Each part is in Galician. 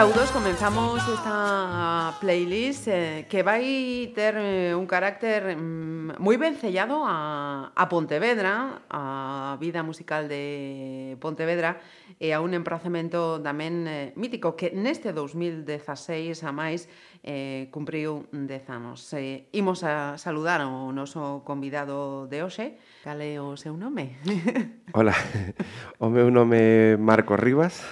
Saudos, comenzamos esta playlist eh, que vai ter eh, un carácter mm, moi vencellado a, a Pontevedra, a vida musical de Pontevedra e a un emprazamento tamén eh, mítico que neste 2016 a máis eh, cumpriu 10 anos. Eh, imos a saludar ao noso convidado de hoxe. Cale o seu nome? Hola, o meu nome é Marco Rivas.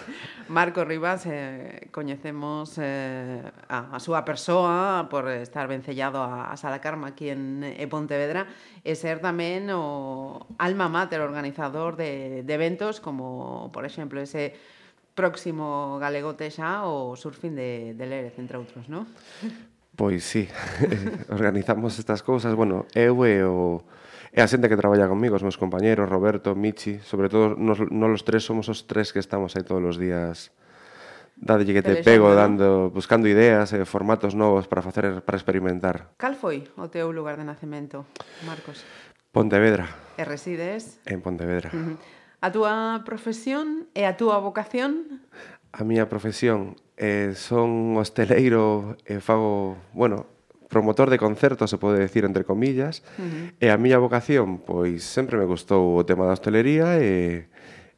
Marco Rivas eh, coñecemos eh, a, a súa persoa por estar vencellado a, a Sala Carma aquí en e Pontevedra e ser tamén o alma mater organizador de, de eventos como, por exemplo, ese próximo galegote xa o surfing de, de Lérez, entre outros, non? Pois sí, organizamos estas cousas. Bueno, eu e o E a xente que traballa comigo, os meus compañeros, Roberto, Michi, sobre todo nos, nos los tres somos os tres que estamos aí todos os días dadelle que te pego, dando, buscando ideas e eh, formatos novos para facer para experimentar. Cal foi o teu lugar de nacemento, Marcos? Pontevedra. E resides? En Pontevedra. A túa profesión e a túa vocación? A miña profesión eh, son hosteleiro e eh, fago, bueno, promotor de concertos, se pode decir entre comillas, uh -huh. e a miña vocación, pois sempre me gustou o tema da hostelería e,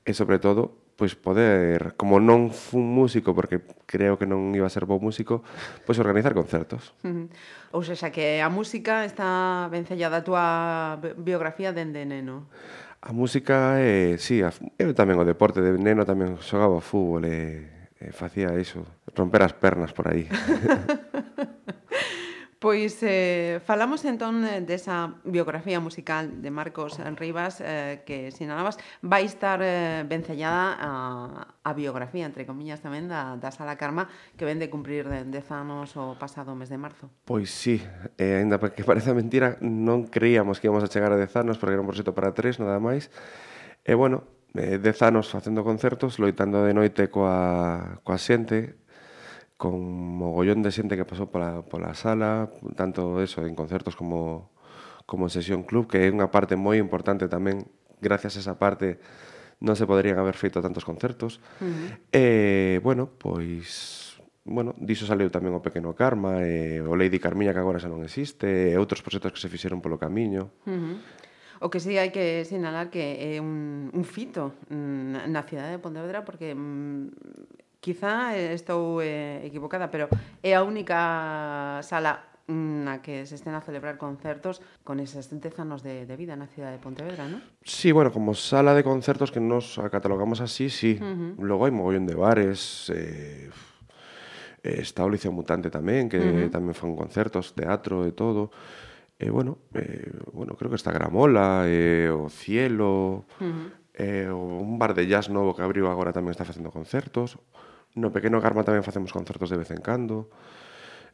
e sobre todo, pois poder, como non fun músico, porque creo que non iba a ser bo músico, pois organizar concertos. Uh -huh. Ou seja, que a música está vencellada a túa biografía dende neno. A música, eh, sí, a, eu tamén o deporte de neno tamén xogaba fútbol e, e facía iso, romper as pernas por aí. Pois eh, falamos entón eh, desa biografía musical de Marcos Rivas eh, que sinalabas vai estar eh, vencellada a, a biografía, entre comiñas tamén, da, da Sala Karma que vende cumprir de, 10 anos o pasado mes de marzo. Pois sí, eh, ainda que parece mentira, non creíamos que íbamos a chegar a 10 anos porque era un proxecto para tres, nada máis. E eh, bueno, eh, dez anos facendo concertos, loitando de noite coa, coa xente, con mogollón de xente que pasou pola, pola sala, tanto eso en concertos como, como en sesión club, que é unha parte moi importante tamén, gracias a esa parte non se poderían haber feito tantos concertos. Uh -huh. E, bueno, pois, bueno, diso saleu tamén o Pequeno Karma, e, o Lady Carmiña que agora xa non existe, e outros proxectos que se fixeron polo camiño. Uh -huh. O que sí hai que sinalar que é un, un fito mm, na cidade de Pontevedra porque mm, Quizá estou eh, equivocada, pero é a única sala mm, na que se estén a celebrar concertos con esas 70 anos de, de vida na cidade de Pontevedra, non? Sí, bueno, como sala de concertos que nos catalogamos así, sí. Uh -huh. Logo hai mogollón de bares, eh, eh está o Liceo Mutante tamén, que uh -huh. tamén fan concertos, teatro e todo. E eh, bueno, eh, bueno, creo que está Gramola, eh, o Cielo, uh -huh. eh, un bar de jazz novo que abriu agora tamén está facendo concertos. Uh No pequeno Garma tamén facemos concertos de vez en cando.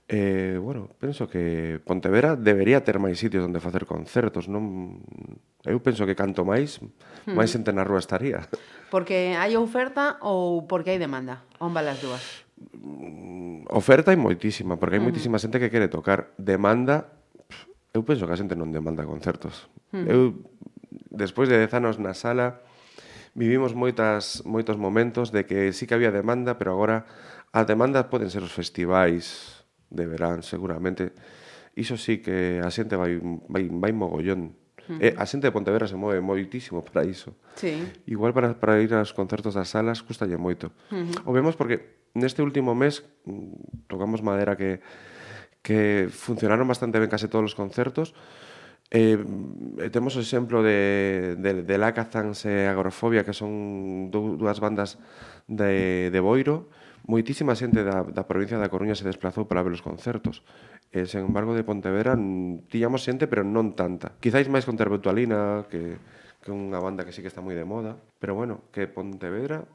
Eh, bueno, penso que Pontevedra debería ter máis sitios onde facer concertos, non eu penso que canto máis, hmm. máis xente na rúa estaría. Porque hai oferta ou porque hai demanda? Onda as dúas? Mm, oferta hai moitísima, porque hai moitísima xente que quere tocar. Demanda, eu penso que a xente non demanda concertos. Hmm. Eu despois de 10 anos na sala, vivimos moitas, moitos momentos de que sí que había demanda, pero agora a demanda poden ser os festivais de verán, seguramente. Iso sí que a xente vai, vai, vai mogollón. Uh -huh. E a xente de Pontevedra se move moitísimo para iso. Sí. Igual para, para ir aos concertos das salas custalle moito. Uh -huh. O vemos porque neste último mes mm, tocamos madera que que funcionaron bastante ben case todos os concertos, Eh, eh, temos o exemplo de, de, de Lacazans e eh, Agrofobia, que son dúas bandas de, de Boiro. Moitísima xente da, da provincia da Coruña se desplazou para ver os concertos. E, sen embargo, de Pontevedra tiñamos xente, pero non tanta. Quizáis máis con Terbetualina, que, que unha banda que sí que está moi de moda. Pero bueno, que Pontevedra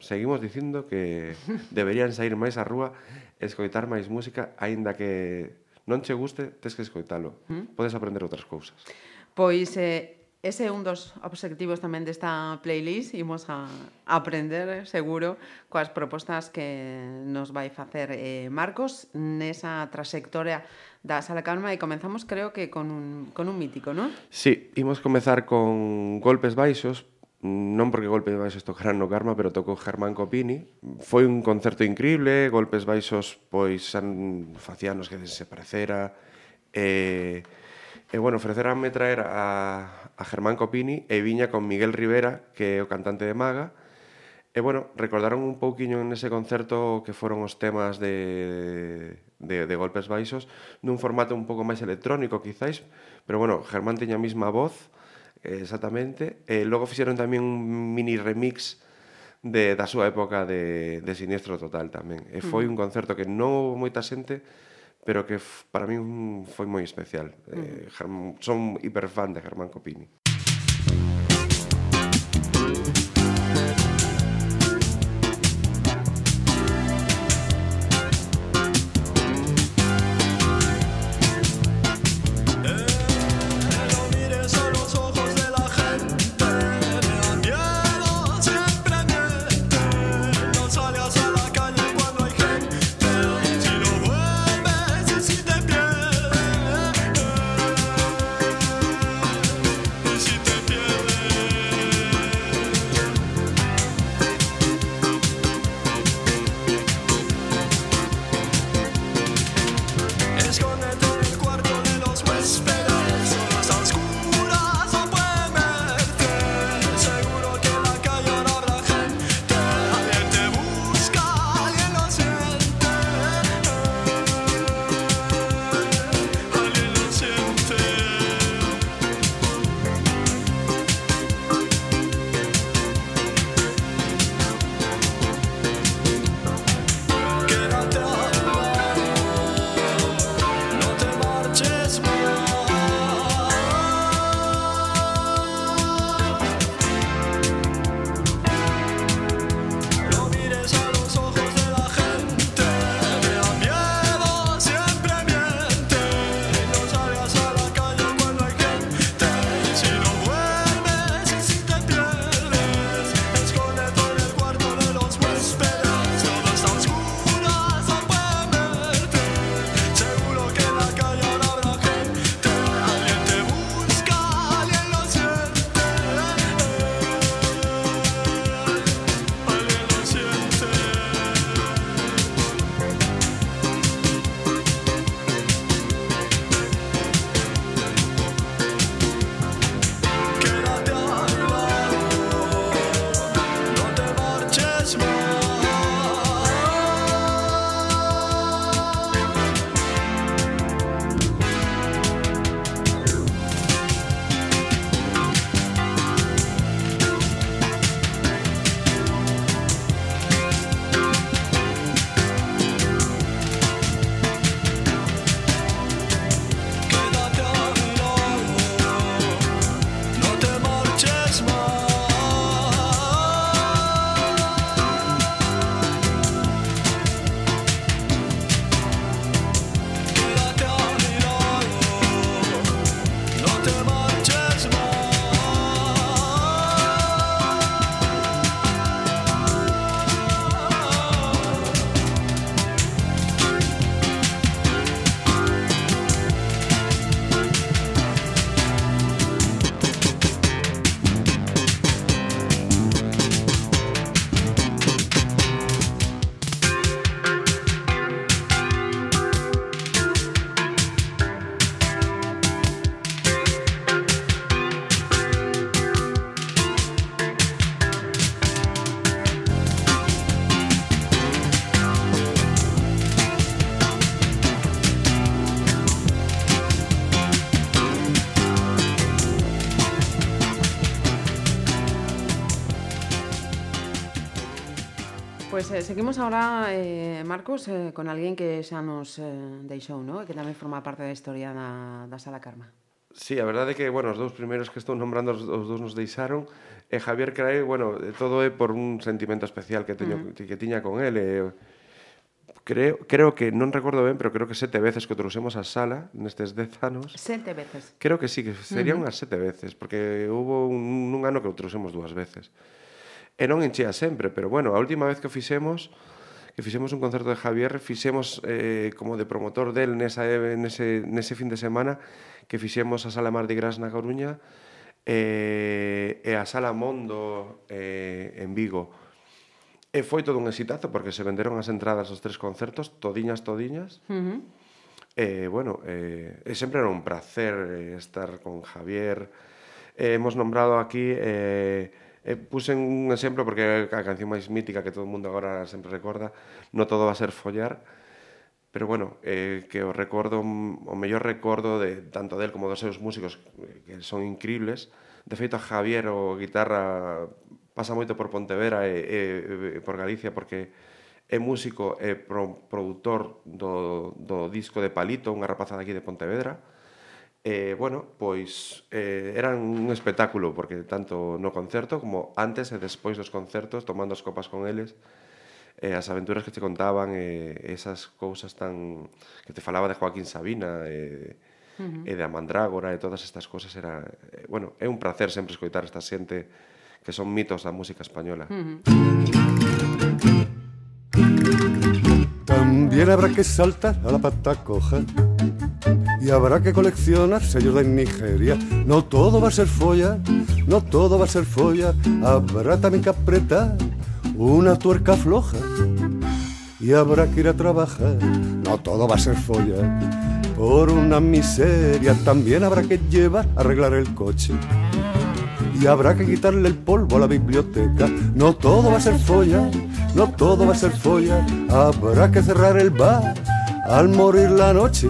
seguimos dicindo que deberían sair máis á rúa, escoitar máis música, aínda que non che guste, tes que escoitalo. Hmm? Podes aprender outras cousas. Pois eh, ese é un dos obxectivos tamén desta playlist. Imos a aprender, seguro, coas propostas que nos vai facer eh, Marcos nesa traxectoria da Sala Calma e comenzamos, creo que, con un, con un mítico, non? Sí, imos comezar con Golpes Baixos, non porque Golpes Baixos tocaran no Karma, pero tocou Germán Copini. Foi un concerto increíble, Golpes Baixos pois san facíanos que desaparecera. E, e bueno, ofreceranme traer a, a Germán Copini e viña con Miguel Rivera, que é o cantante de Maga. E bueno, recordaron un pouquiño nese concerto que foron os temas de, de, de Golpes Baixos nun formato un pouco máis electrónico, quizáis, pero bueno, Germán teña a mesma voz, Exactamente. Eh, e logo fixeron tamén un mini remix de, da súa época de, de Siniestro Total tamén. E foi un concerto que non moita xente, pero que para mí foi moi especial. Eh, Germán, son hiperfan de Germán Copini. Pois eh, seguimos agora, eh, Marcos, eh, con alguén que xa nos eh, deixou, no? que tamén forma parte da historia da, da Sala Karma. Sí, a verdade é que, bueno, os dous primeiros que estou nombrando os, os dous nos deixaron e eh, Javier Crae, bueno, eh, todo é por un sentimento especial que teño uh -huh. que tiña con el eh, creo, creo que, non recordo ben, pero creo que sete veces que o trouxemos a sala nestes dez anos. Sete veces. Creo que sí, que serían uh -huh. unhas sete veces, porque hubo un, un ano que o trouxemos dúas veces. Uh e non enchea sempre, pero bueno, a última vez que fixemos que fixemos un concerto de Javier, fixemos eh, como de promotor del nesa, nese, nese fin de semana que fixemos a Sala Mardi Gras na Coruña eh, e a Sala Mondo eh, en Vigo. E foi todo un exitazo porque se venderon as entradas aos tres concertos, todiñas, todiñas. Uh -huh. E, eh, bueno, eh, e sempre era un placer eh, estar con Javier. Eh, hemos nombrado aquí... Eh, eh, puxen un exemplo porque a canción máis mítica que todo o mundo agora sempre recorda, no todo va a ser follar, pero bueno, eh, que mm, o recordo, o mellor recordo de tanto del como dos seus músicos eh, que son increíbles. De feito a Javier o guitarra pasa moito por Pontevera e, e, e por Galicia porque é músico e pro, produtor do, do disco de Palito, unha rapaza aquí de Pontevedra eh, bueno, pois eh, eran un espectáculo porque tanto no concerto como antes e despois dos concertos tomando as copas con eles eh, as aventuras que te contaban eh, esas cousas tan que te falaba de Joaquín Sabina e eh, uh -huh. e de Mandrágora e todas estas cousas era, eh, bueno, é un placer sempre escoitar esta xente que son mitos da música española. Uh -huh. También habrá que saltar a la pata coja y habrá que coleccionar sellos de Nigeria. No todo va a ser folla, no todo va a ser folla, habrá también que apretar una tuerca floja y habrá que ir a trabajar. No todo va a ser folla, por una miseria también habrá que llevar arreglar el coche y habrá que quitarle el polvo a la biblioteca. No todo va a ser folla, no todo va a ser folla. Habrá que cerrar el bar al morir la noche.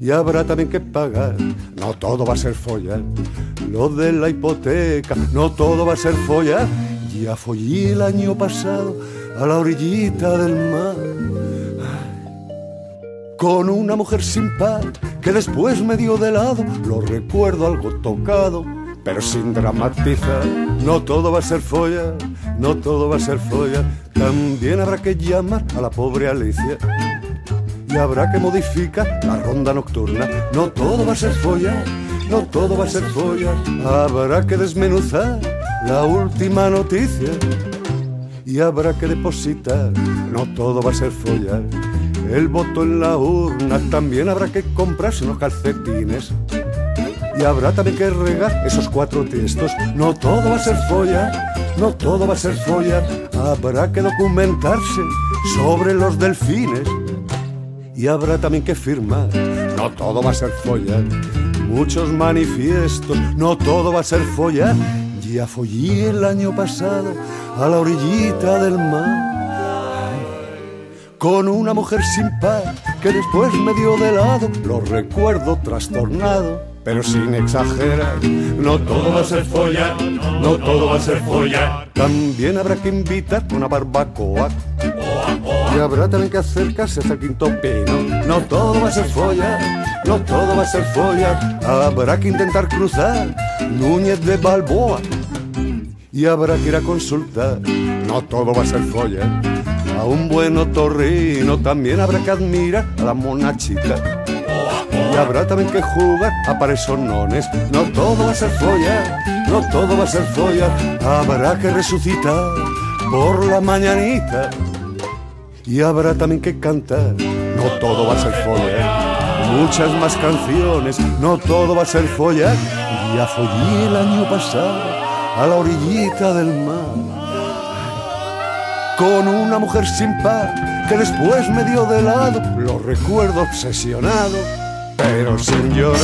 Y habrá también que pagar, no todo va a ser folla. Lo de la hipoteca, no todo va a ser folla. Ya follé el año pasado a la orillita del mar con una mujer sin par que después me dio de lado, lo recuerdo algo tocado pero sin dramatizar. No todo va a ser folla, no todo va a ser folla. También habrá que llamar a la pobre Alicia y habrá que modificar la ronda nocturna. No todo va a ser folla, no todo va a ser folla. Habrá que desmenuzar la última noticia y habrá que depositar. No todo va a ser folla. El voto en la urna también habrá que comprarse unos calcetines y habrá también que regar esos cuatro textos. No todo va a ser folla, no todo va a ser folla. Habrá que documentarse sobre los delfines. Y habrá también que firmar, no todo va a ser folla. Muchos manifiestos, no todo va a ser folla. Ya follé el año pasado a la orillita del mar con una mujer sin par que después me dio de lado, lo recuerdo trastornado pero sin exagerar. No todo va a ser follar, no todo va a ser follar. También habrá que invitar una barbacoa. Y habrá también que acercarse hasta el quinto pino. No todo va a ser follar, no todo va a ser follar. Habrá que intentar cruzar Núñez de Balboa. Y habrá que ir a consultar, no todo va a ser follar. A un buen otorrino también habrá que admirar a la monachita y habrá también que jugar a pares nones. No todo va a ser folla, no todo va a ser folla. Habrá que resucitar por la mañanita. Y habrá también que cantar, no todo va a ser folla. Muchas más canciones, no todo va a ser folla. Ya follé el año pasado a la orillita del mar. Con una mujer sin par que después me dio de lado, lo recuerdo obsesionado Pero señora,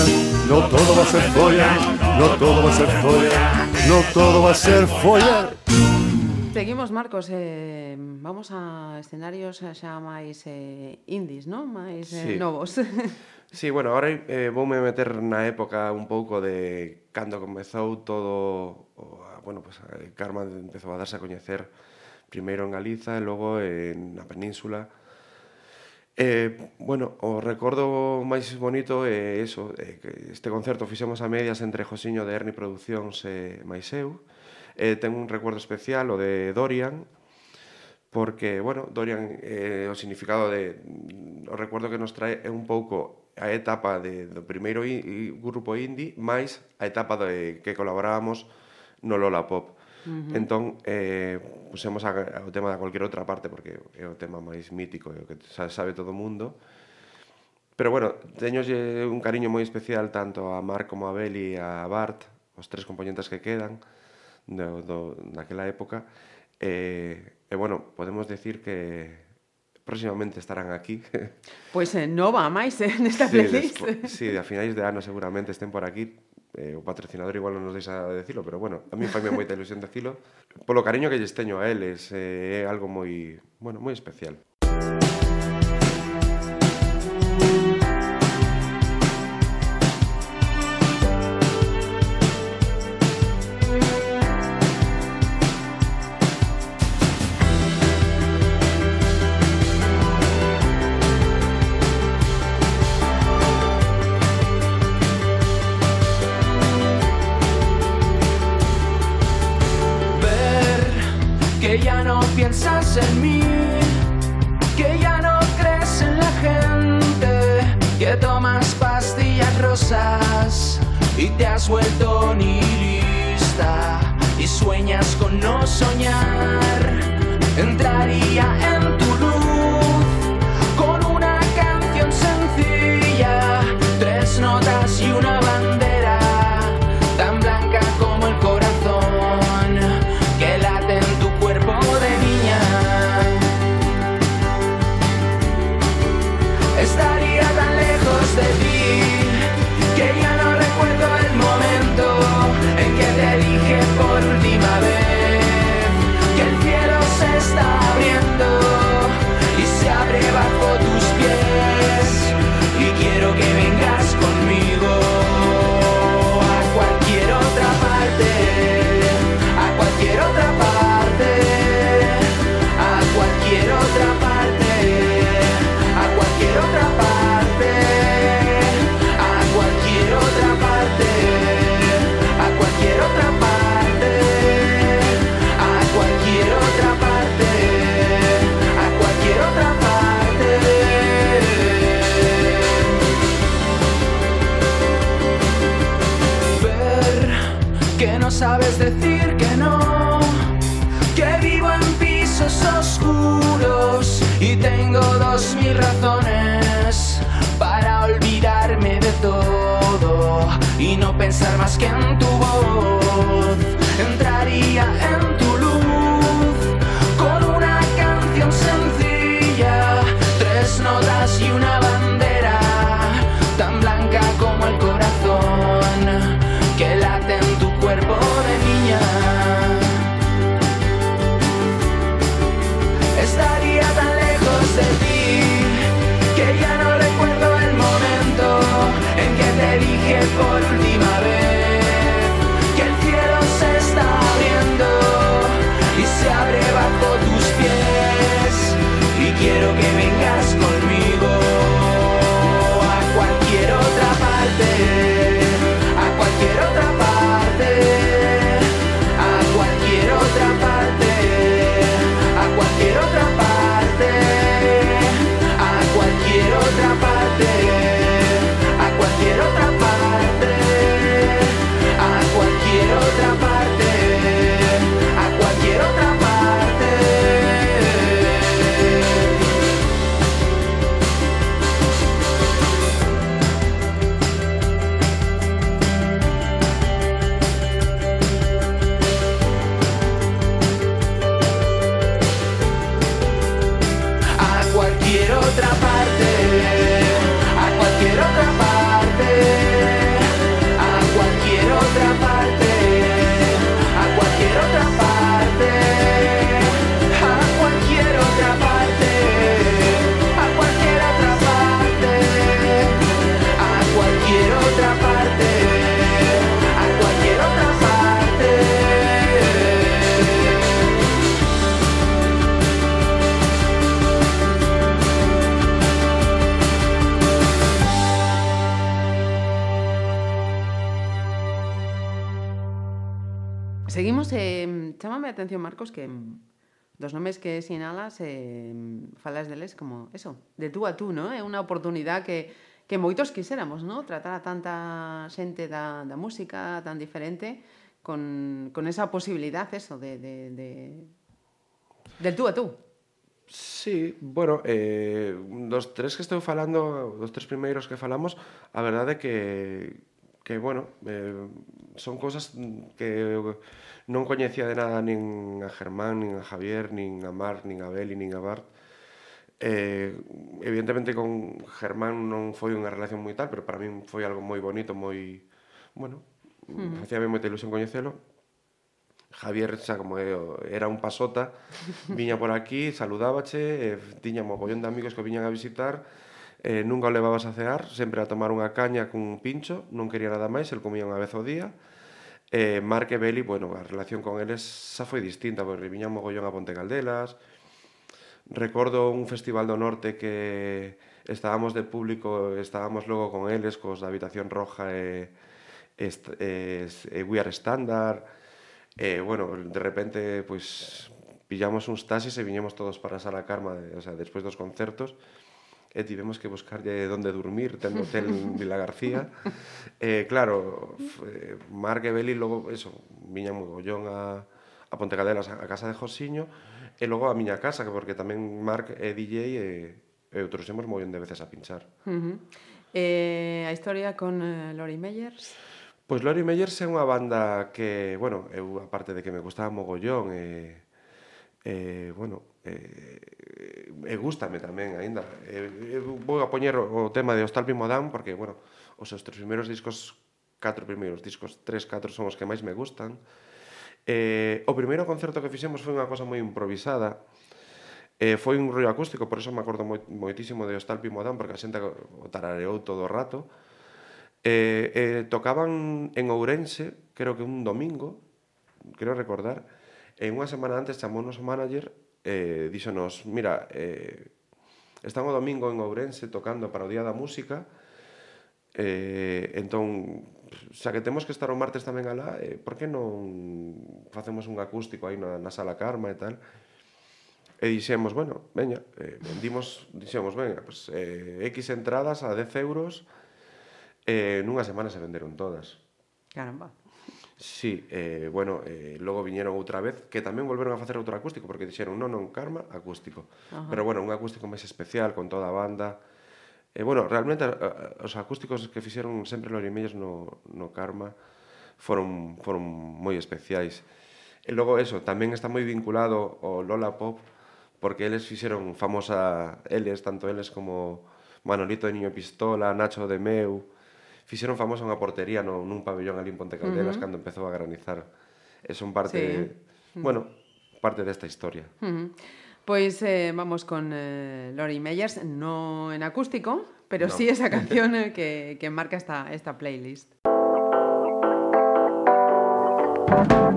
no todo va a ser follar, no todo va a ser follar, no todo va a ser follar. Seguimos, Marcos, eh, vamos a escenarios eh, xa máis eh, indies, non? Máis eh, sí. novos. sí, bueno, agora eh, voume meter na época un pouco de cando comezou todo, o, bueno, pues, Karma empezou a darse a coñecer primeiro en Galiza e logo en na península Eh, bueno, o recordo máis bonito é eh, eso, eh, que este concerto fixemos a medias entre Josiño de Erni Producións e eh, máis eu. Eh, ten un recuerdo especial o de Dorian, porque, bueno, Dorian, eh, o significado de... O recuerdo que nos trae é un pouco a etapa de, do primeiro in, grupo indie máis a etapa de que colaborábamos no Lola Pop. Uh -huh. Entón, eh, pusemos a, o tema da cualquier outra parte, porque é o tema máis mítico, é o que sabe todo o mundo. Pero bueno, teño un cariño moi especial tanto a Mar como a Beli e a Bart, os tres componentes que quedan do, do, naquela época. Eh, e, eh, eh, bueno, podemos decir que próximamente estarán aquí. Pois pues, eh, nova máis eh, nesta sí, playlist. Sí, a finais de ano seguramente estén por aquí eh, o patrocinador igual non nos deixa de decilo, pero bueno, a mí faime moita ilusión decilo. Polo cariño que lles teño a eles, eh, é algo moi, bueno, moi especial. a atención, Marcos, que dos nomes que sinalas eh, falas deles como eso, de tú a tú, ¿no? Eh, é unha oportunidade que, que moitos quiséramos, ¿no? Tratar a tanta xente da, da música tan diferente con, con esa posibilidad eso, de, de, de, del tú a tú. Sí, bueno, eh, dos tres que estou falando, dos tres primeiros que falamos, a verdade é que, que bueno, eh, son cosas que non coñecía de nada nin a Germán, nin a Javier, nin a Mar, nin a Beli, nin a Bart. Eh, evidentemente con Germán non foi unha relación moi tal, pero para min foi algo moi bonito, moi... Bueno, mm. facía moita ilusión coñecelo. Javier, xa como era un pasota, viña por aquí, saludábache, eh, tiña mogollón de amigos que viñan a visitar, eh, nunca o levabas a cear, sempre a tomar unha caña cun pincho, non quería nada máis, el comía unha vez ao día, eh, Marc e Beli, bueno, a relación con eles xa foi distinta, porque viñan mogollón a Ponte Caldelas. Recordo un festival do norte que estábamos de público, estábamos logo con eles, cos da Habitación Roja e, e, e, e We Are Standard. E, bueno, de repente, pois, pillamos uns taxis e viñemos todos para a Sala Karma, de, o sea, despois dos concertos, e tivemos que buscarlle onde dormir, tendo hotel en Vila García. eh, claro, eh, Marc e Beli logo, eso, viñan mogollón a, a Pontecadelas, a casa de Josiño, e logo a miña casa, porque tamén Marc é DJ e, e outros hemos mogollón de veces a pinchar. Uh -huh. eh, a historia con uh, Lori Meyers? Pois Lori Meyers é unha banda que, bueno, eu aparte de que me gustaba mogollón, e, eh, eh, bueno, eh, eh e gustame tamén aínda. Eh, eh, vou a poñer o, o tema de Hostal Modán porque, bueno, os seus tres primeiros discos, catro primeiros discos, tres, catro son os que máis me gustan. Eh, o primeiro concerto que fixemos foi unha cosa moi improvisada. Eh, foi un ruido acústico, por eso me acordo moi, moitísimo de Hostal Pimodán porque a xente o tarareou todo o rato. Eh, eh, tocaban en Ourense, creo que un domingo, creo recordar, e unha semana antes chamou o manager eh, díxonos, mira, eh, están o domingo en Ourense tocando para o Día da Música, eh, entón, xa que temos que estar o martes tamén alá, eh, por que non facemos un acústico aí na, na sala Karma e tal? E dixemos, bueno, veña, eh, vendimos, dixemos, veña, pues, eh, X entradas a 10 euros, eh, nunha semana se venderon todas. Caramba. Sí, eh, bueno, eh, logo viñeron outra vez que tamén volveron a facer outro acústico porque dixeron non, non, Karma, acústico. Ajá. Pero bueno, un acústico máis especial con toda a banda. E eh, bueno, realmente eh, eh, os acústicos que fixeron sempre los limeiros no, no Karma foron, foron moi especiais. E logo eso, tamén está moi vinculado ao Lola Pop porque eles fixeron famosa eles, tanto eles como Manolito de Niño Pistola, Nacho de Meu, fixeron famosa unha portería no, nun pabellón ali en Ponte Caldelas uh -huh. cando empezou a granizar. E son parte, sí. Mm. Bueno, parte desta historia. Uh -huh. Pois eh, vamos con eh, Lori Meyers, no en acústico, pero no. sí esa canción eh, que, que marca esta, esta playlist. Thank you.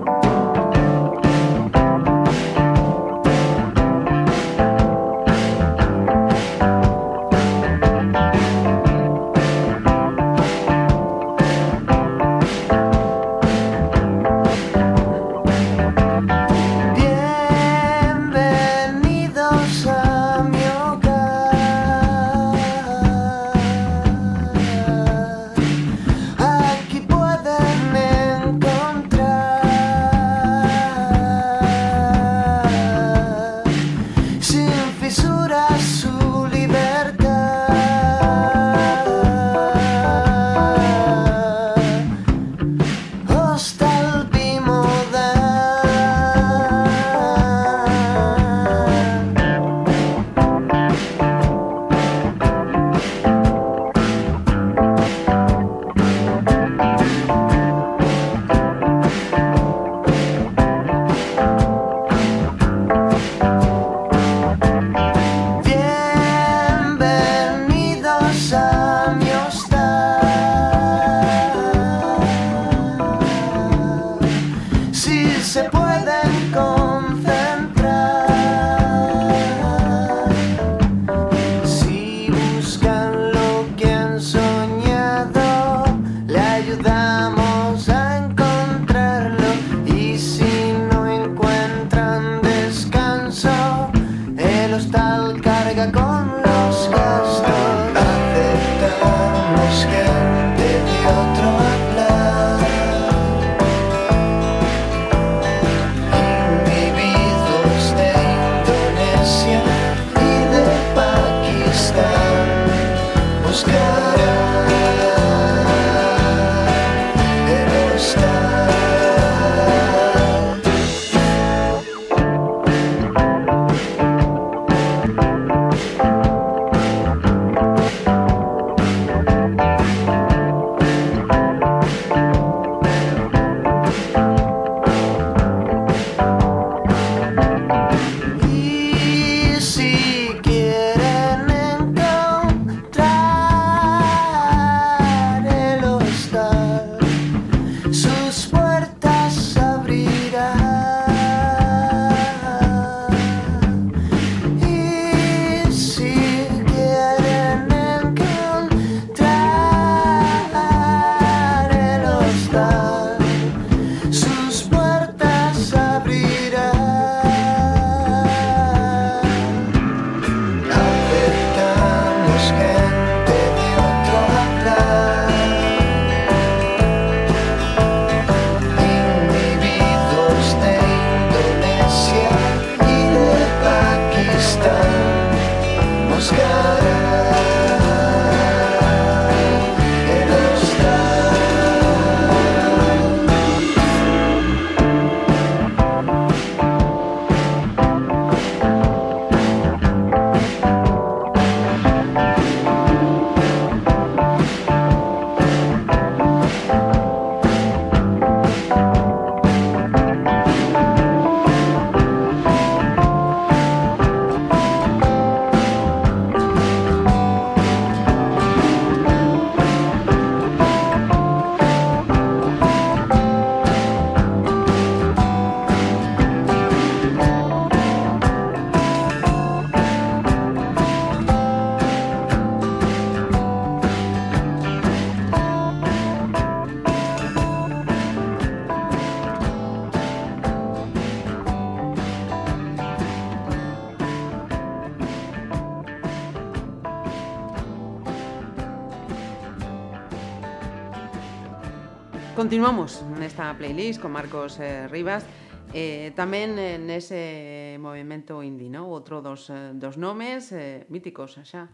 Continuamos nesta playlist con Marcos eh, Rivas Eh, tamén eh, nese movimento indie, non? Outro dos, eh, dos nomes eh, míticos xa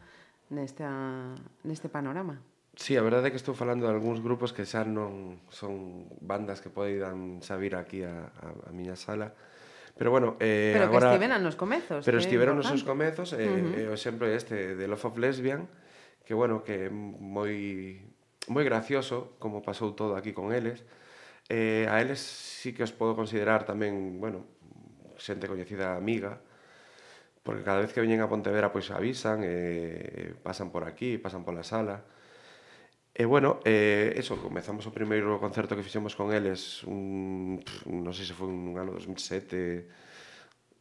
nesta, neste panorama. Sí, a verdade é que estou falando de algúns grupos que xa non son bandas que poidan xa vir aquí a, a, a miña sala. Pero bueno, eh, pero agora... Pero que estiveran nos comezos. Pero estiveron nos seus comezos, eh, uh -huh. eh, o exemplo é este de Love of Lesbian, que bueno, que moi moi gracioso como pasou todo aquí con eles. Eh, a eles sí que os podo considerar tamén, bueno, xente coñecida amiga, porque cada vez que veñen a Pontevedra pois avisan, eh, pasan por aquí, pasan pola sala. E bueno, eh, eso, comezamos o primeiro concerto que fixemos con eles, un, pff, non sei se foi un ano 2007,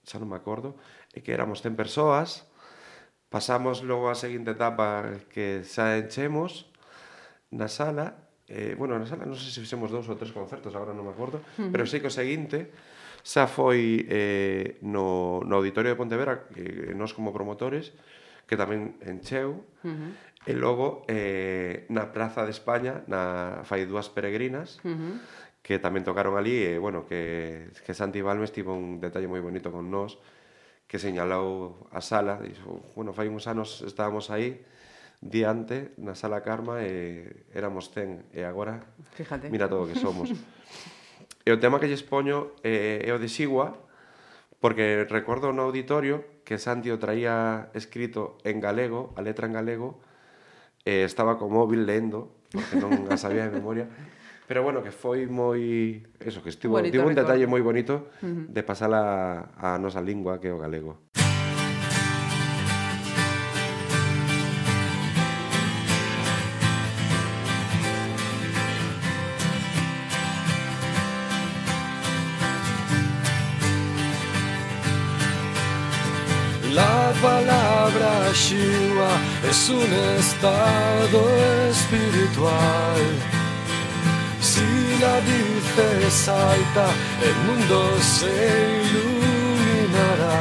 xa non me acordo, e que éramos 100 persoas, pasamos logo a seguinte etapa que xa enchemos, na sala eh, bueno, na sala non sei se fixemos dous ou tres concertos, agora non me acordo, uh -huh. pero sei que o seguinte xa foi eh, no, no Auditorio de Pontevedra, que eh, nós como promotores, que tamén encheu, uh -huh. e logo eh, na Praza de España na, fai dúas peregrinas, uh -huh. que tamén tocaron ali, e bueno, que, que Santi Balmes tivo un detalle moi bonito con nós, que señalou a sala, dixo, bueno, fai uns anos estábamos aí, diante na sala Karma e éramos 100 e agora Fíjate. mira todo que somos. e o tema que lles poño é, é o de Sigua, porque recordo no auditorio que Santi o traía escrito en galego, a letra en galego, e estaba co móvil lendo, porque non a sabía de memoria, pero bueno, que foi moi... Eso, que estivo, bonito tivo un detalle moi bonito uh -huh. de pasar a, a nosa lingua, que é o galego. Palabra Shiva es un estado espiritual. Si la dices alta, el mundo se iluminará.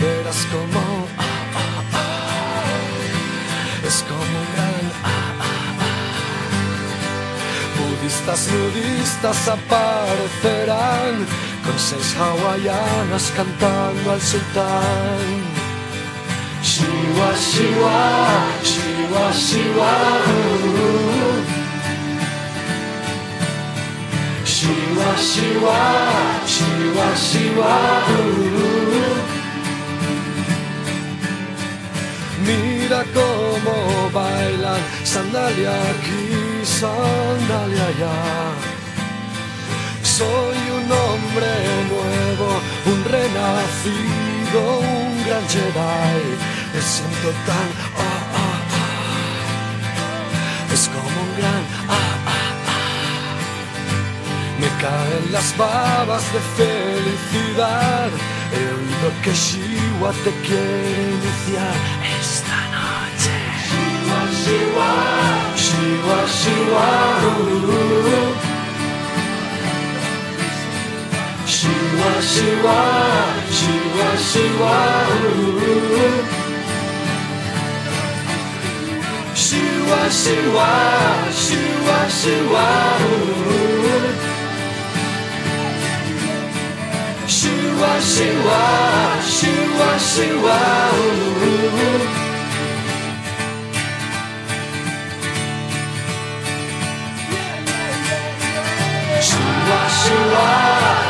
Verás como ah, ah, ah, es como un gran ah, ah, ah. Budistas, nudistas aparecerán con seis hawaianas cantando al sultán. Si wa si wa si wa si wa, si wa si wa si wa si. Mira cómo bailan sandalias y sandalias. Soy un hombre nuevo, un renacido un gran Jedi. Me siento tan oh, oh, oh. es como un gran ah, ah, ah. me caen las babas de felicidad. He oído que Shiwa te quiere iniciar esta noche. Shiwa, Shiwa. Shiwa, Shiwa Shiwa, Shiva, Shiva, Shiva, Shiva. Shiva, Shiva, Shiva, Shiva. Shiva, Shiva, Shiva, Shiva. Shiva, Shiva.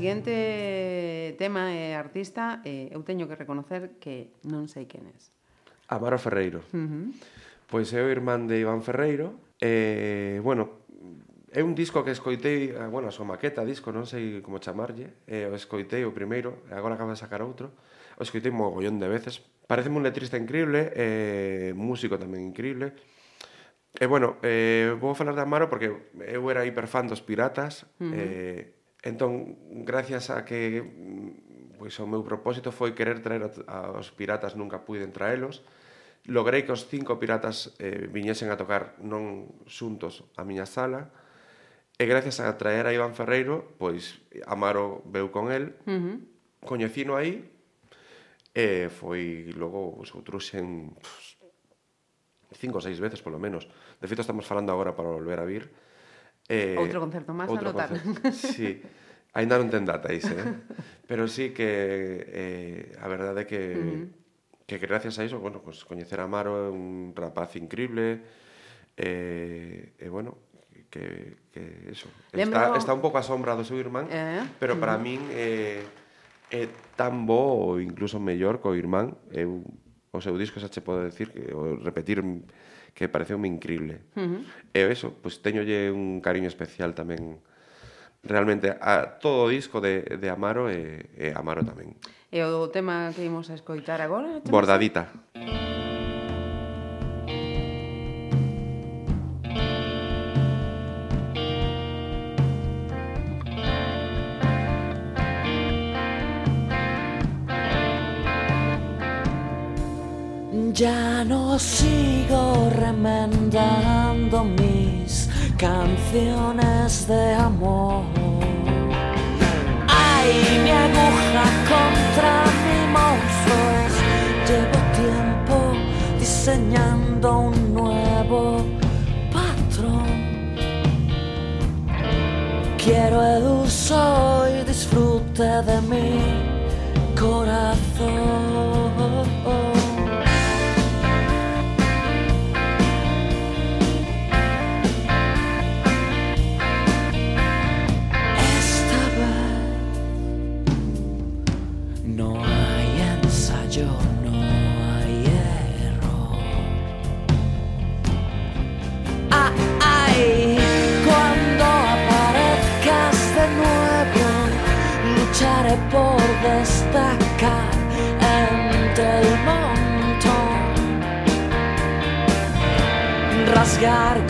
siguiente tema e artista, eh, eu teño que reconocer que non sei quen é. Amaro Ferreiro. Uh -huh. Pois é o irmán de Iván Ferreiro. Eh, bueno, é un disco que escoitei, eh, bueno, a súa maqueta, disco, non sei como chamarlle, eh, o escoitei o primeiro, agora acaba de sacar outro, o escoitei mogollón de veces. Pareceme un letrista increíble, eh, músico tamén increíble, E bueno, eh, vou falar de Amaro porque eu era hiperfan dos Piratas, uh -huh. eh, Entón, gracias a que pois o meu propósito foi querer traer aos piratas, nunca puiden traelos. Logrei que os cinco piratas eh, viñesen a tocar non xuntos a miña sala. E gracias a traer a Iván Ferreiro, pois Amaro veu con el. Uh -huh. Coñecino aí e foi logo os outros en cinco ou seis veces polo menos. De feito estamos falando agora para volver a vir Eh, outro concerto máis a lotar. Sí. Ainda non ten data ise, eh? pero sí que eh, a verdade é que uh -huh que gracias a iso, bueno, pues, coñecer a Maro é un rapaz increíble eh, e, eh, eh, bueno, que, que eso. Lembro... Está, está un pouco a sombra do seu irmán, eh? pero para mm. min eh, é tan bo ou incluso mellor co irmán. Eu, o seu disco xa che podo decir, que, o repetir que pareceume increíble. Uh -huh. E eso, pois pues, teñolle un cariño especial tamén realmente a todo o disco de, de Amaro e, e Amaro tamén. E o tema que imos a escoitar agora? Bordadita. Bordadita. Ya sigo remendando mis canciones de amor. Ay, mi aguja contra mi monstruo Llevo tiempo diseñando un nuevo patrón. Quiero el uso y disfrute de mi corazón. Por destacar entre el montón, rasgar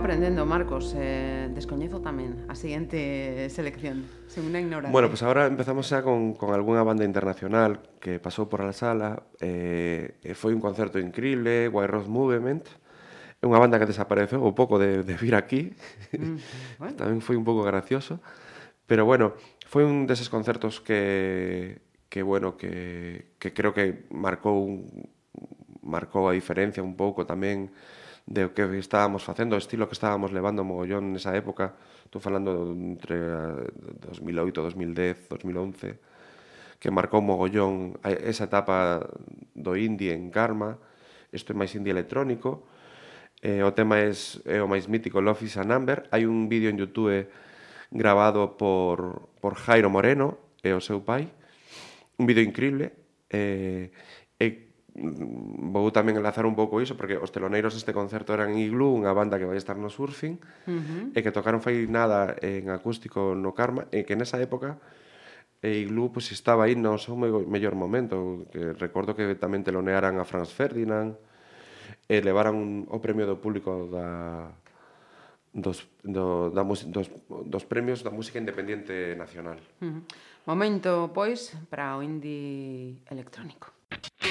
aprendendo, Marcos, eh, descoñezo tamén a seguinte selección, Se unha ignorante. Bueno, pues ahora empezamos xa con, con algunha banda internacional que pasou por a sala, eh, eh foi un concerto increíble, White Rose Movement, é unha banda que desapareceu un pouco de, de vir aquí, mm, bueno. tamén foi un pouco gracioso, pero bueno, foi un deses concertos que, que bueno, que, que creo que marcou un, marcou a diferencia un pouco tamén de o que estábamos facendo, o estilo que estábamos levando mogollón nesa época, estou falando entre 2008, 2010, 2011, que marcou mogollón esa etapa do indie en Karma, isto é máis indie electrónico, eh, o tema é, é o máis mítico Love is a Number, hai un vídeo en Youtube grabado por, por Jairo Moreno e o seu pai, un vídeo increíble, eh, vou tamén enlazar un pouco iso porque os teloneiros deste concerto eran Igloo, unha banda que vai estar no surfing uh -huh. e que tocaron fai nada en acústico no Karma e que nesa época e Igloo pois, estaba aí no seu mellor momento que recordo que tamén telonearan a Franz Ferdinand e levaran un, o premio do público da, dos, do, da mus, dos, dos premios da música independente nacional. Uh -huh. Momento, pois, para o indie electrónico. Música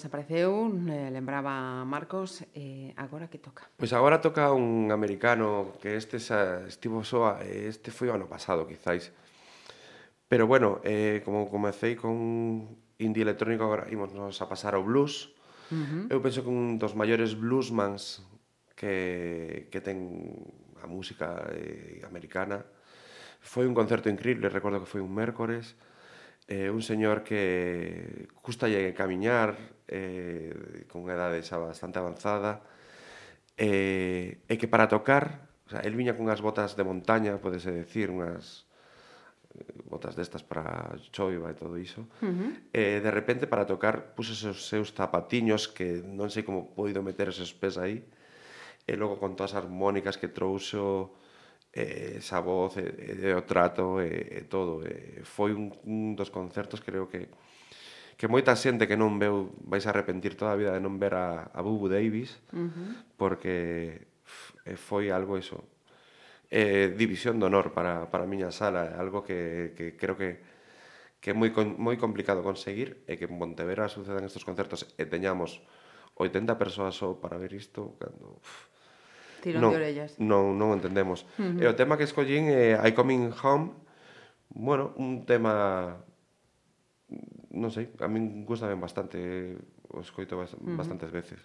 desapareceu, eh, lembraba Marcos, eh, agora que toca? Pois agora toca un americano que este xa estivo soa, eh, este foi o ano pasado, quizáis. Pero bueno, eh, como comecei con indie electrónico, agora ímonos a pasar ao blues. Uh -huh. Eu penso que un dos maiores bluesmans que, que ten a música eh, americana foi un concerto increíble, recordo que foi un mércores, eh, un señor que custalle camiñar, eh, con unha edade xa bastante avanzada, eh, e que para tocar, o sea, el viña con unhas botas de montaña, podese decir, unhas eh, botas destas para choiva e todo iso, uh -huh. eh, de repente para tocar pusese os seus zapatiños que non sei como poido meter esos pés aí, e logo con todas as armónicas que trouxo, eh, esa voz, e, e o trato, e, e todo. E foi un, un dos concertos, creo que, que moita xente que non veu vais a arrepentir toda a vida de non ver a, a Bubu Davis uh -huh. porque eh, foi algo eso eh, división de honor para, para a miña sala eh, algo que, que creo que que é moi, moi complicado conseguir e que en Montevera sucedan estos concertos e teñamos 80 persoas só para ver isto cando... Uf, Tirón non, de orellas. Non, non entendemos. Uh -huh. E o tema que escollín é I Coming Home, bueno, un tema non sei, a min gusta ben bastante, o escoito bastantes uh -huh. veces.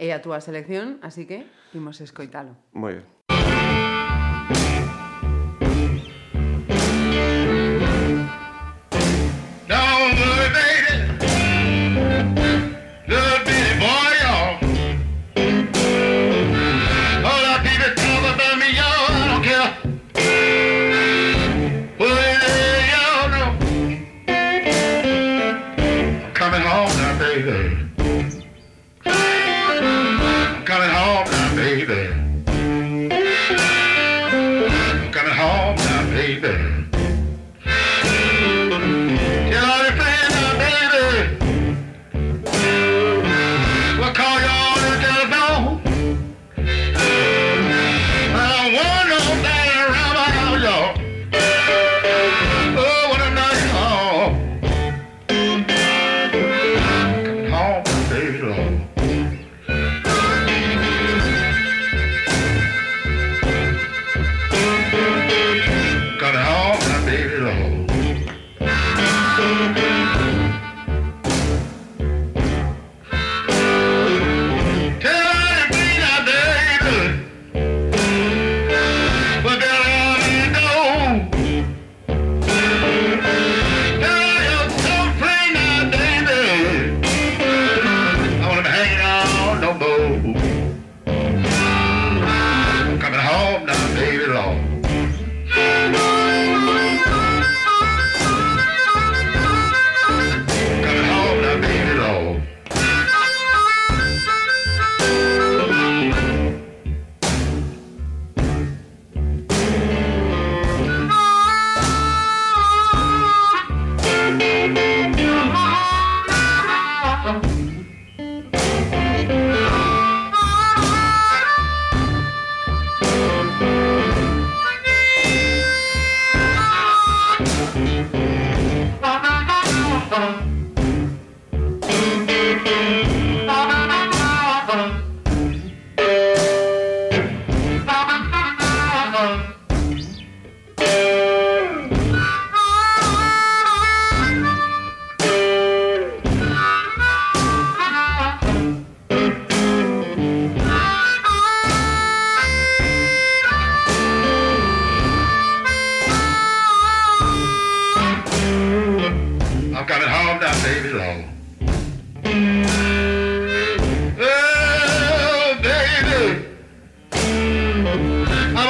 E a túa selección, así que imos escoitalo. Moi ben. I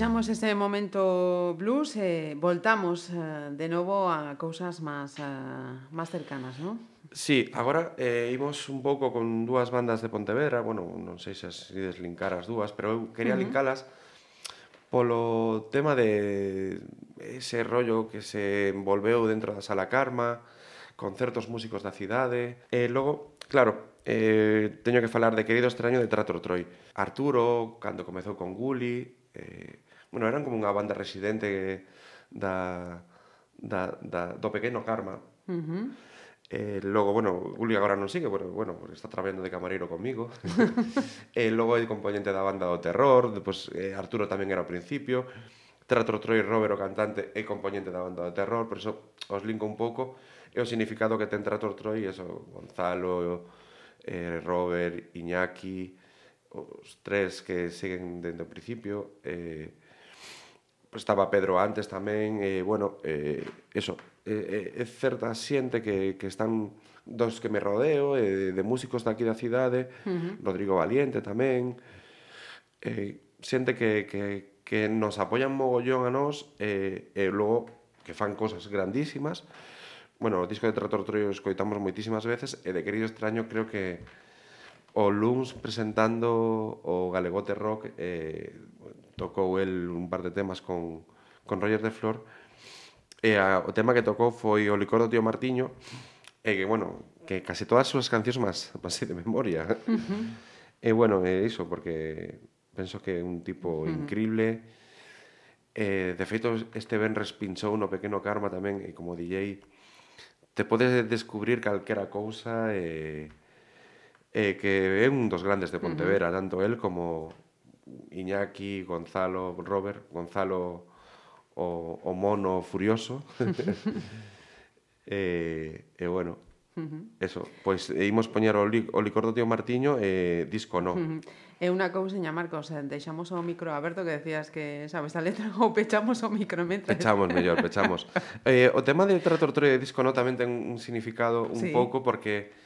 Deixamos ese momento blues e voltamos eh, de novo a cousas máis eh, máis cercanas, non? Sí, agora eh, imos un pouco con dúas bandas de Pontevedra, bueno, non sei se as ides linkar as dúas, pero eu quería uh -huh. linkalas polo tema de ese rollo que se envolveu dentro da Sala Karma, con certos músicos da cidade, e logo, claro, eh, teño que falar de Querido Extraño de Trator Troy. Arturo, cando comezou con Gulli, eh, bueno, eran como unha banda residente da, da, da, do pequeno Karma. Uh -huh. Eh, logo, bueno, Uli agora non sigue, pero, bueno, pues está traballando de camareiro comigo. eh, logo é componente da banda do terror, depois eh, Arturo tamén era ao principio. Trator Troy Robert, o cantante, é componente da banda do terror, por iso os linko un pouco. E o significado que ten Trator Troy, eso, Gonzalo, eh, Robert, Iñaki, os tres que seguen dende o principio, eh, estaba Pedro antes tamén, e, eh, bueno, eh, eso, eh, é certa xente que, que están dos que me rodeo, eh, de músicos daqui da cidade, uh -huh. Rodrigo Valiente tamén, eh, xente que, que, que nos apoian mogollón a nós e, eh, e logo que fan cosas grandísimas. Bueno, o disco de Trator Trio escoitamos moitísimas veces e de Querido Extraño creo que o Luns presentando o Galegote Rock eh, tocou el un par de temas con, con Roger de Flor, e a, o tema que tocou foi o licor do tío Martiño, e que, bueno, que case todas as súas cancións máis, máis de memoria. Uh -huh. E, bueno, é iso, porque penso que é un tipo uh -huh. increíble, eh, de feito, este ben respinchou no Pequeno Karma tamén, e como DJ, te podes descubrir calquera cousa e, e que é un dos grandes de Pontevedra, uh -huh. tanto el como Iñaki, Gonzalo, Robert, Gonzalo o, o mono furioso. e, eh, e bueno, uh -huh. eso, pois pues, imos poñer o, li, o licor do tío Martiño e disco no. Uh -huh. É unha cousiña, Marcos, deixamos o micro aberto que decías que sabes a letra ou pechamos o micro mentre... Pechamos, mellor, pechamos. eh, o tema de Tratortorio de Disco no tamén ten un significado un sí. pouco porque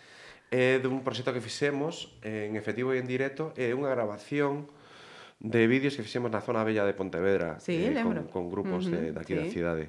é dun proxecto que fixemos en efectivo e en directo, é unha grabación de vídeos que fixemos na zona bella de Pontevedra sí, eh, con, con grupos uh -huh, de, de aquí sí. da cidade.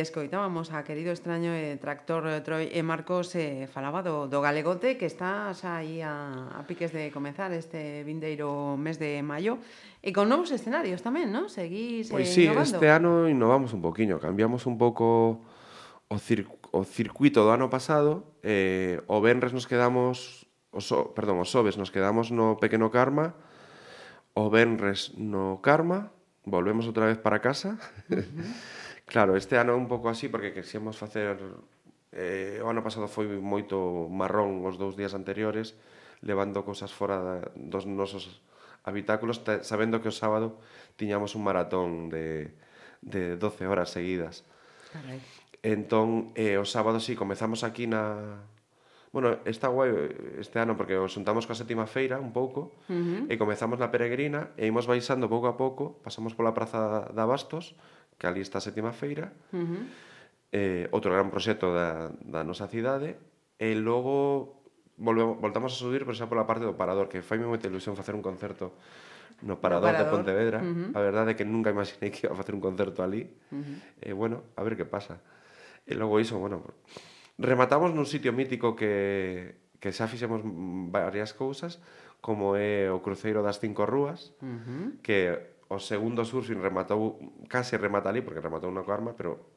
e escoitábamos a querido extraño e eh, tractor eh, Troy e Marcos eh, falaba do, do galegote que está xa aí a, a piques de comezar este vindeiro mes de maio e con novos escenarios tamén, non? Seguís pois sí, innovando. este ano innovamos un poquinho, cambiamos un pouco o, cir o circuito do ano pasado eh, o Benres nos quedamos o so, perdón, os Sobes nos quedamos no Pequeno Karma o Benres no Karma volvemos outra vez para casa uh -huh. Claro, este ano é un pouco así porque quixemos facer eh, o ano pasado foi moito marrón os dous días anteriores levando cousas fora dos nosos habitáculos sabendo que o sábado tiñamos un maratón de, de 12 horas seguidas. Carai. Entón, eh, o sábado sí, comezamos aquí na... Bueno, está guai este ano porque os juntamos coa sétima feira un pouco uh -huh. e comezamos na peregrina e imos baixando pouco a pouco, pasamos pola praza da Bastos, que ali está a sétima feira, uh -huh. eh, outro gran proxecto da, da nosa cidade, e logo volvemos, voltamos a subir, pero xa pola parte do Parador, que fai moita ilusión facer un concerto no Parador, parador. de Pontevedra. Uh -huh. A verdade é que nunca imaginei que iba a facer un concerto ali. Uh -huh. E eh, bueno, a ver que pasa. E logo iso, bueno, rematamos nun sitio mítico que, que xa fixemos varias cousas, como é o Cruceiro das Cinco Rúas, uh -huh. que o segundo Surfing rematou, case remata ali, porque rematou unha coarma, pero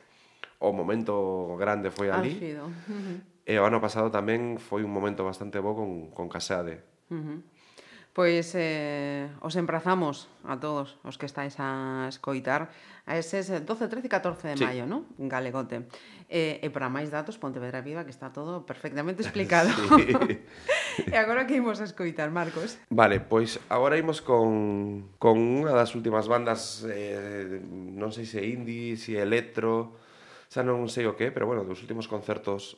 o momento grande foi ali. Álgido. Uh -huh. E o ano pasado tamén foi un momento bastante bo con, con Casade. Uh -huh. Pois eh, os emprazamos a todos os que estáis a escoitar a eses 12, 13 e 14 de sí. maio, non? Galegote. Eh, e para máis datos, Pontevedra Viva, que está todo perfectamente explicado. sí. e agora que imos a escoitar, Marcos? Vale, pois agora imos con, con unha das últimas bandas, eh, non sei se indie, se electro, xa non sei o que, pero bueno, dos últimos concertos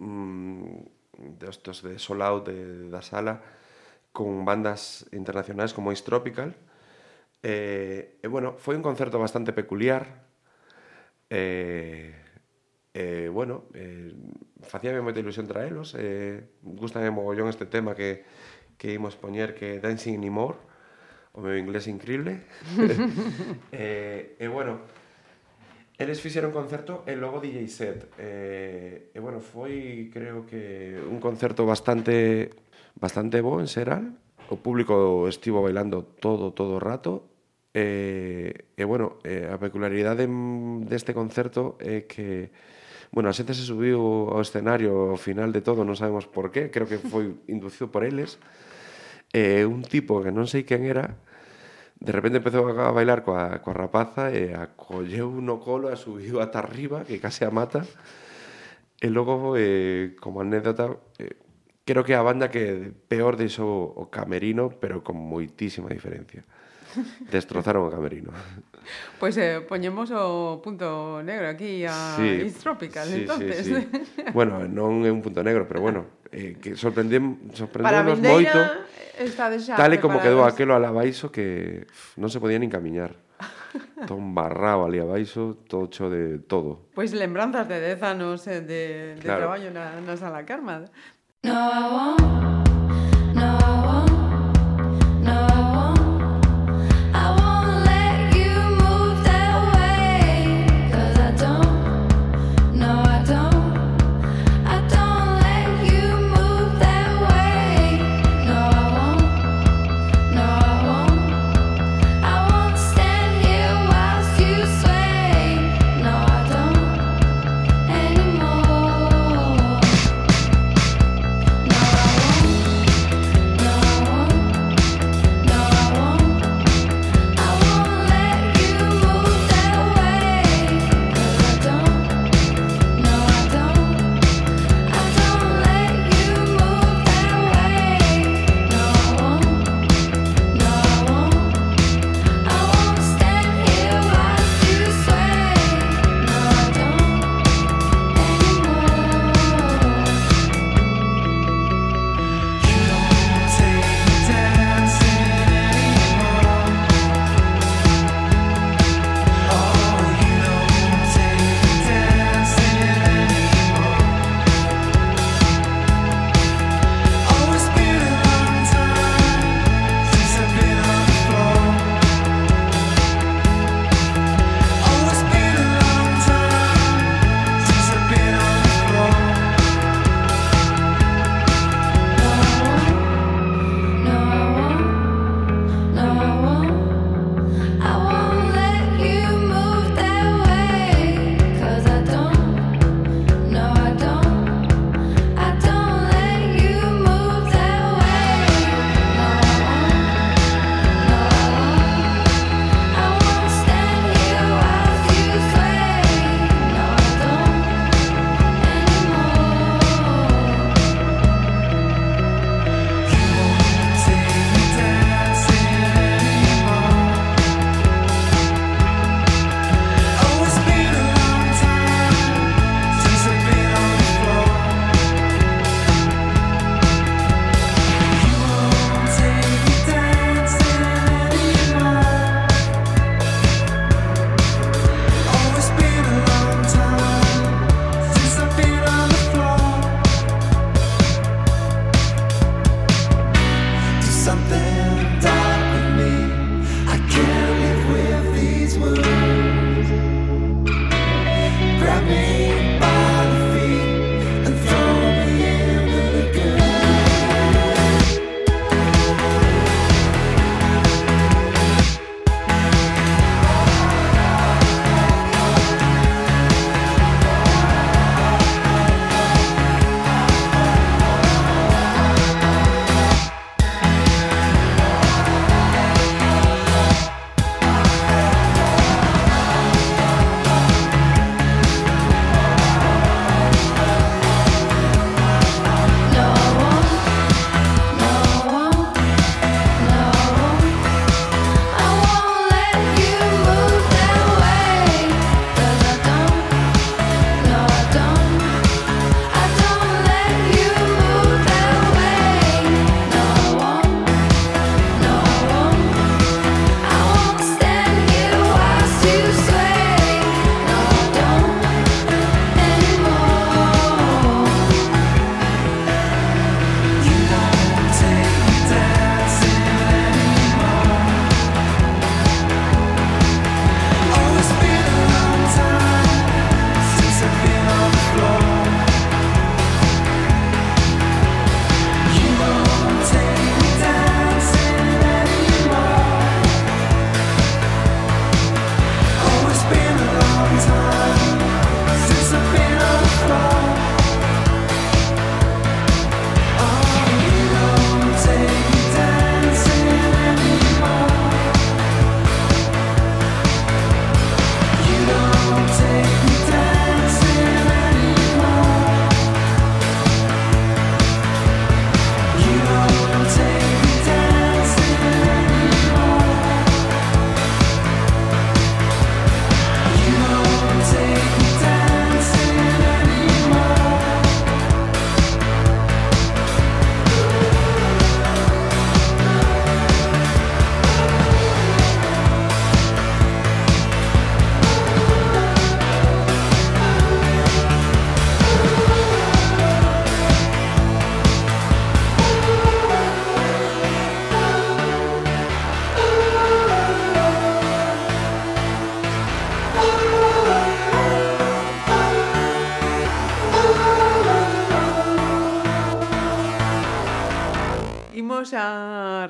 mm, destos de, de Soul Out de, da sala, con bandas internacionais como East Tropical. Eh, e bueno, foi un concerto bastante peculiar. Eh, eh, bueno, eh, facíame moita ilusión traelos. Eh, gustame mogollón este tema que, que imos poñer que Dancing Anymore. O meu inglés increíble. eh, e bueno, Eles fixeron un concerto e logo DJ set. E, e bueno, foi creo que un concerto bastante bastante bo en xeral. O público estivo bailando todo, todo o rato. E, e bueno, eh, a peculiaridade deste concerto é que Bueno, a xente se subiu ao escenario ao final de todo, non sabemos por qué, creo que foi inducido por eles. E un tipo que non sei quen era, de repente empezou a bailar coa, coa rapaza e a colleu no colo e subiu ata arriba, que case a mata. E logo, eh, como anécdota, eh, creo que é a banda que peor deixou o camerino, pero con moitísima diferencia. Destrozaron o camerino. Pois pues, eh, poñemos o punto negro aquí a sí, East Tropical, sí, entonces. Sí, sí. bueno, non é un punto negro, pero bueno, eh, que sorprendem, sorprendemos moito. Está xa tal e como quedou aquelo alabaixo que non se podía nin camiñar. Todo embarrado ali abaixo, todo cho de todo. Pois pues lembranzas de 10 anos eh, de, de claro. traballo na, na Sala Carma. No, I won't.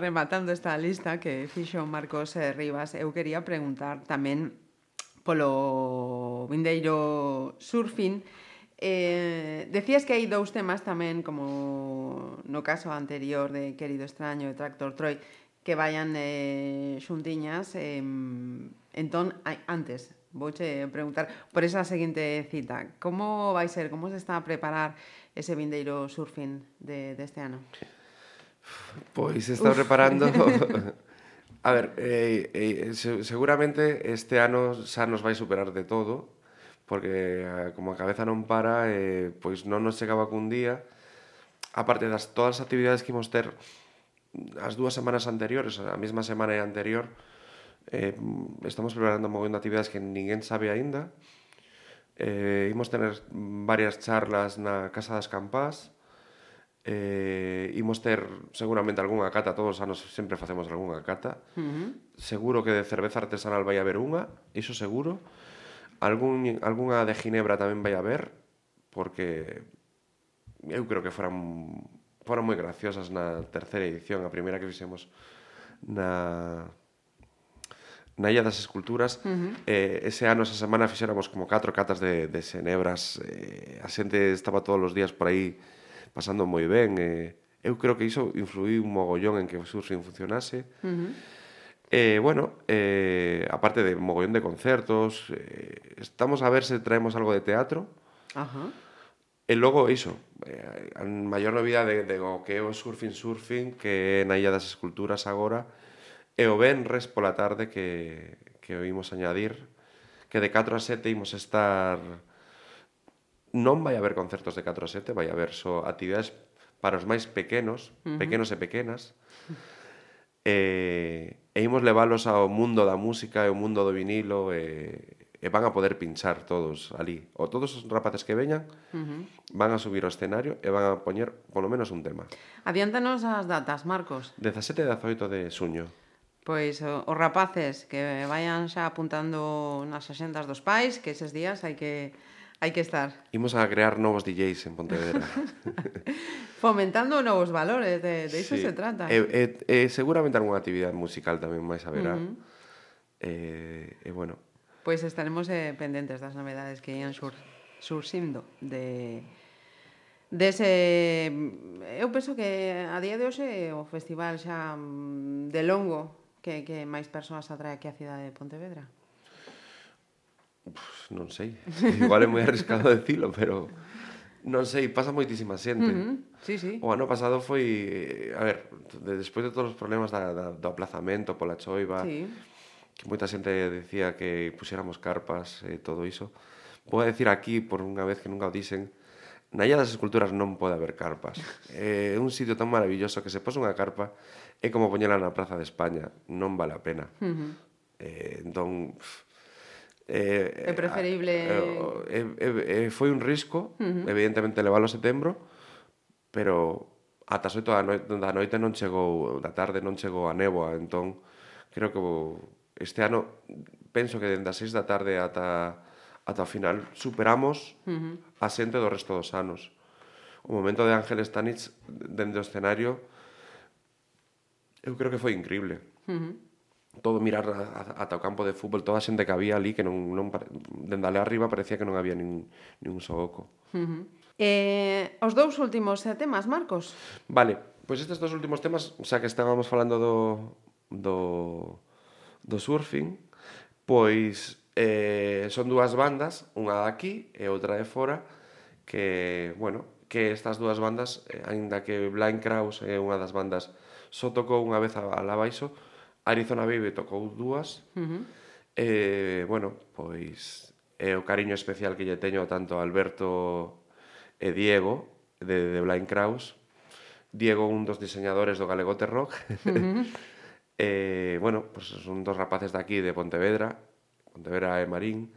rematando esta lista que fixo Marcos eh, Rivas, eu quería preguntar tamén polo vindeiro surfing, Eh, decías que hai dous temas tamén, como no caso anterior de Querido Extraño e Tractor Troy, que vayan eh, xuntiñas. Eh, entón, antes, vouche preguntar por esa seguinte cita. Como vai ser, como se está a preparar ese vindeiro surfing de, deste de ano? Pois está preparando... reparando. A ver, eh, eh, seguramente este ano xa nos vai superar de todo, porque eh, como a cabeza non para, eh, pois non nos chegaba cun día, aparte das todas as actividades que imos ter as dúas semanas anteriores, a mesma semana e anterior, eh, estamos preparando un de actividades que ninguén sabe aínda, eh, imos tener varias charlas na Casa das Campás, eh, imos ter seguramente algunha cata, todos os anos sempre facemos algunha cata. Uh -huh. Seguro que de cerveza artesanal vai haber unha, iso seguro. Algún, algunha de Ginebra tamén vai haber, porque eu creo que foran, foran moi graciosas na terceira edición, a primeira que fixemos na na Illa das Esculturas uh -huh. eh, ese ano, esa semana, fixéramos como catro catas de, de Xenebras eh, a xente estaba todos os días por aí pasando moi ben. E, eu creo que iso influiu un mogollón en que o Surfing funcionase. Uh -huh. Eh, bueno, eh, aparte de mogollón de concertos, eh, estamos a ver se traemos algo de teatro. Ajá. Uh -huh. E logo iso, eh, a maior novidade de, de o que é o Surfing Surfing, que é na Illa das Esculturas agora, e o Benres pola tarde que, que o imos añadir, que de 4 a 7 imos estar non vai haber concertos de 4 a 7, vai haber só actividades para os máis pequenos, uh -huh. pequenos e pequenas. E, e imos leválos ao mundo da música e ao mundo do vinilo e, e van a poder pinchar todos ali. O todos os rapaces que veñan uh -huh. van a subir ao escenario e van a poñer polo menos un tema. Adiántanos as datas, Marcos. 17 e 18 de suño. Pois os rapaces que vayan xa apuntando nas axendas dos pais, que eses días hai que Hai que estar. Imos a crear novos DJs en Pontevedra. Fomentando novos valores, de, de iso sí. se trata. E, e, e seguramente algunha actividade musical tamén máis haberá. Uh -huh. E, e bueno. Pois pues estaremos eh, pendentes das novedades que ian sur, surxindo de dese eu penso que a día de hoxe o festival xa mm, de longo que, que máis persoas atrae aquí a cidade de Pontevedra. Non sei, igual é moi arriscado decilo, pero non sei, pasa moitísima xente. Uh -huh. sí, sí. O ano pasado foi, eh, a ver, de, despois de todos os problemas da, da, do aplazamento pola choiva, sí. que moita xente decía que puxéramos carpas e eh, todo iso, vou a decir aquí, por unha vez que nunca o dicen, na Illa das Esculturas non pode haber carpas. É eh, un sitio tan maravilloso que se pose unha carpa é como poñela na Praza de España, non vale a pena. Uh -huh. eh, entón, pff, Eh, é preferible... Eh, eh, eh, foi un risco, uh -huh. evidentemente, leválo a setembro, pero ata as 8 da noite, da noite non chegou, da tarde non chegou a néboa, entón creo que este ano penso que dende as 6 da tarde ata ata o final superamos uh -huh. a xente do resto dos anos. O momento de Ángel Stanich dende o escenario eu creo que foi increíble. Uh -huh todo mirar ata o campo de fútbol, toda a xente que había ali que non, non dende ali arriba parecía que non había nin, nin un só oco. Uh -huh. Eh, os dous últimos eh, temas, Marcos? Vale, pois estes dos últimos temas, xa que estábamos falando do do do surfing, pois eh, son dúas bandas, unha de aquí e outra de fora, que, bueno, que estas dúas bandas, eh, aínda que Blind Kraus é unha das bandas só tocou unha vez a, a la baixo, Arizona Baby tocou dúas. Uh eh, -huh. E, bueno, pois é o cariño especial que lle teño tanto a Alberto e Diego de, de Blind Kraus. Diego un dos diseñadores do Galegote Rock. Uh -huh. eh, bueno, pois son dos rapaces de aquí de Pontevedra, Pontevedra e Marín.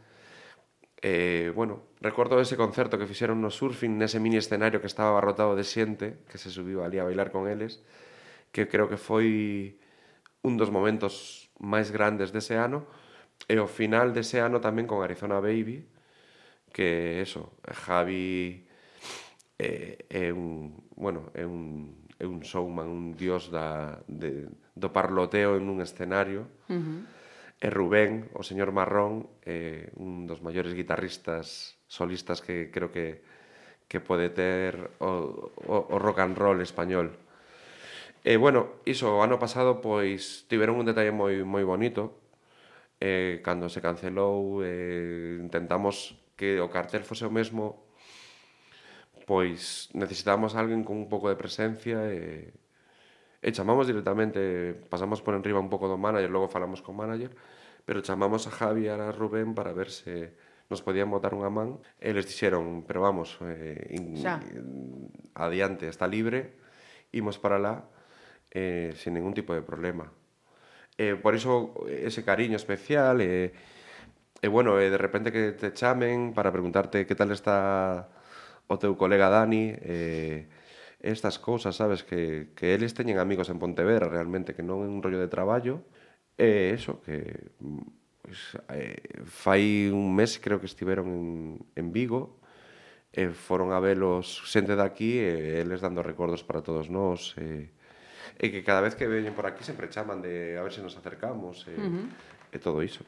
Eh, bueno, recordo ese concerto que fixeron no surfing nese mini escenario que estaba abarrotado de xente que se subiu ali a bailar con eles que creo que foi un dos momentos máis grandes dese ano e o final dese ano tamén con Arizona Baby que eso, Javi é, é un, bueno, é un é un showman, un dios da, de, do parloteo en un escenario. Uh -huh. E Rubén, o señor Marrón, é un dos maiores guitarristas solistas que creo que, que pode ter o, o, o rock and roll español. E, bueno, iso, o ano pasado, pois, tiveron un detalle moi, moi bonito. Eh, cando se cancelou, eh, intentamos que o cartel fose o mesmo, pois necesitábamos alguén con un pouco de presencia e, e chamamos directamente, pasamos por enriba un pouco do manager, logo falamos con manager, pero chamamos a Javi e a Rubén para ver se nos podían botar unha man. E les dixeron, pero vamos, eh, in, in, adiante, está libre, imos para lá eh, sin ningún tipo de problema. Eh, por iso ese cariño especial e eh, eh, bueno, eh, de repente que te chamen para preguntarte que tal está o teu colega Dani eh, estas cousas, sabes, que, que eles teñen amigos en Pontevedra realmente, que non é un rollo de traballo e eh, eso, que pues, eh, fai un mes creo que estiveron en, en Vigo e eh, foron a velos xente daqui e eh, eles dando recordos para todos nós e eh, e que cada vez que veñen por aquí sempre chaman de a ver se nos acercamos e, uh -huh. e todo iso.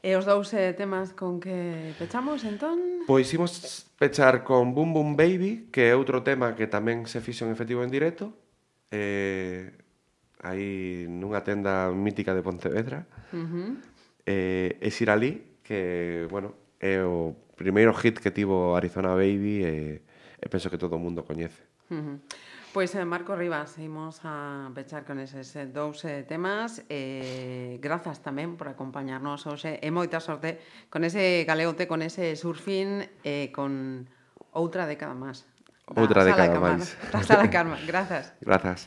E eh, os dous eh, temas con que pechamos, entón? Pois imos pechar con Boom Boom Baby, que é outro tema que tamén se fixo en efectivo en directo, eh, aí nunha tenda mítica de Pontevedra, uh -huh. eh, e Sirali, que, bueno, é o primeiro hit que tivo Arizona Baby e, e penso que todo o mundo coñece. Uh -huh. Pois, eh, Marco Rivas, imos a pechar con eses dous eh, temas. Eh, grazas tamén por acompañarnos hoxe e moita sorte con ese galeote, con ese surfín, eh, con outra década máis. Outra década máis. Da sala Karma. Grazas. Grazas.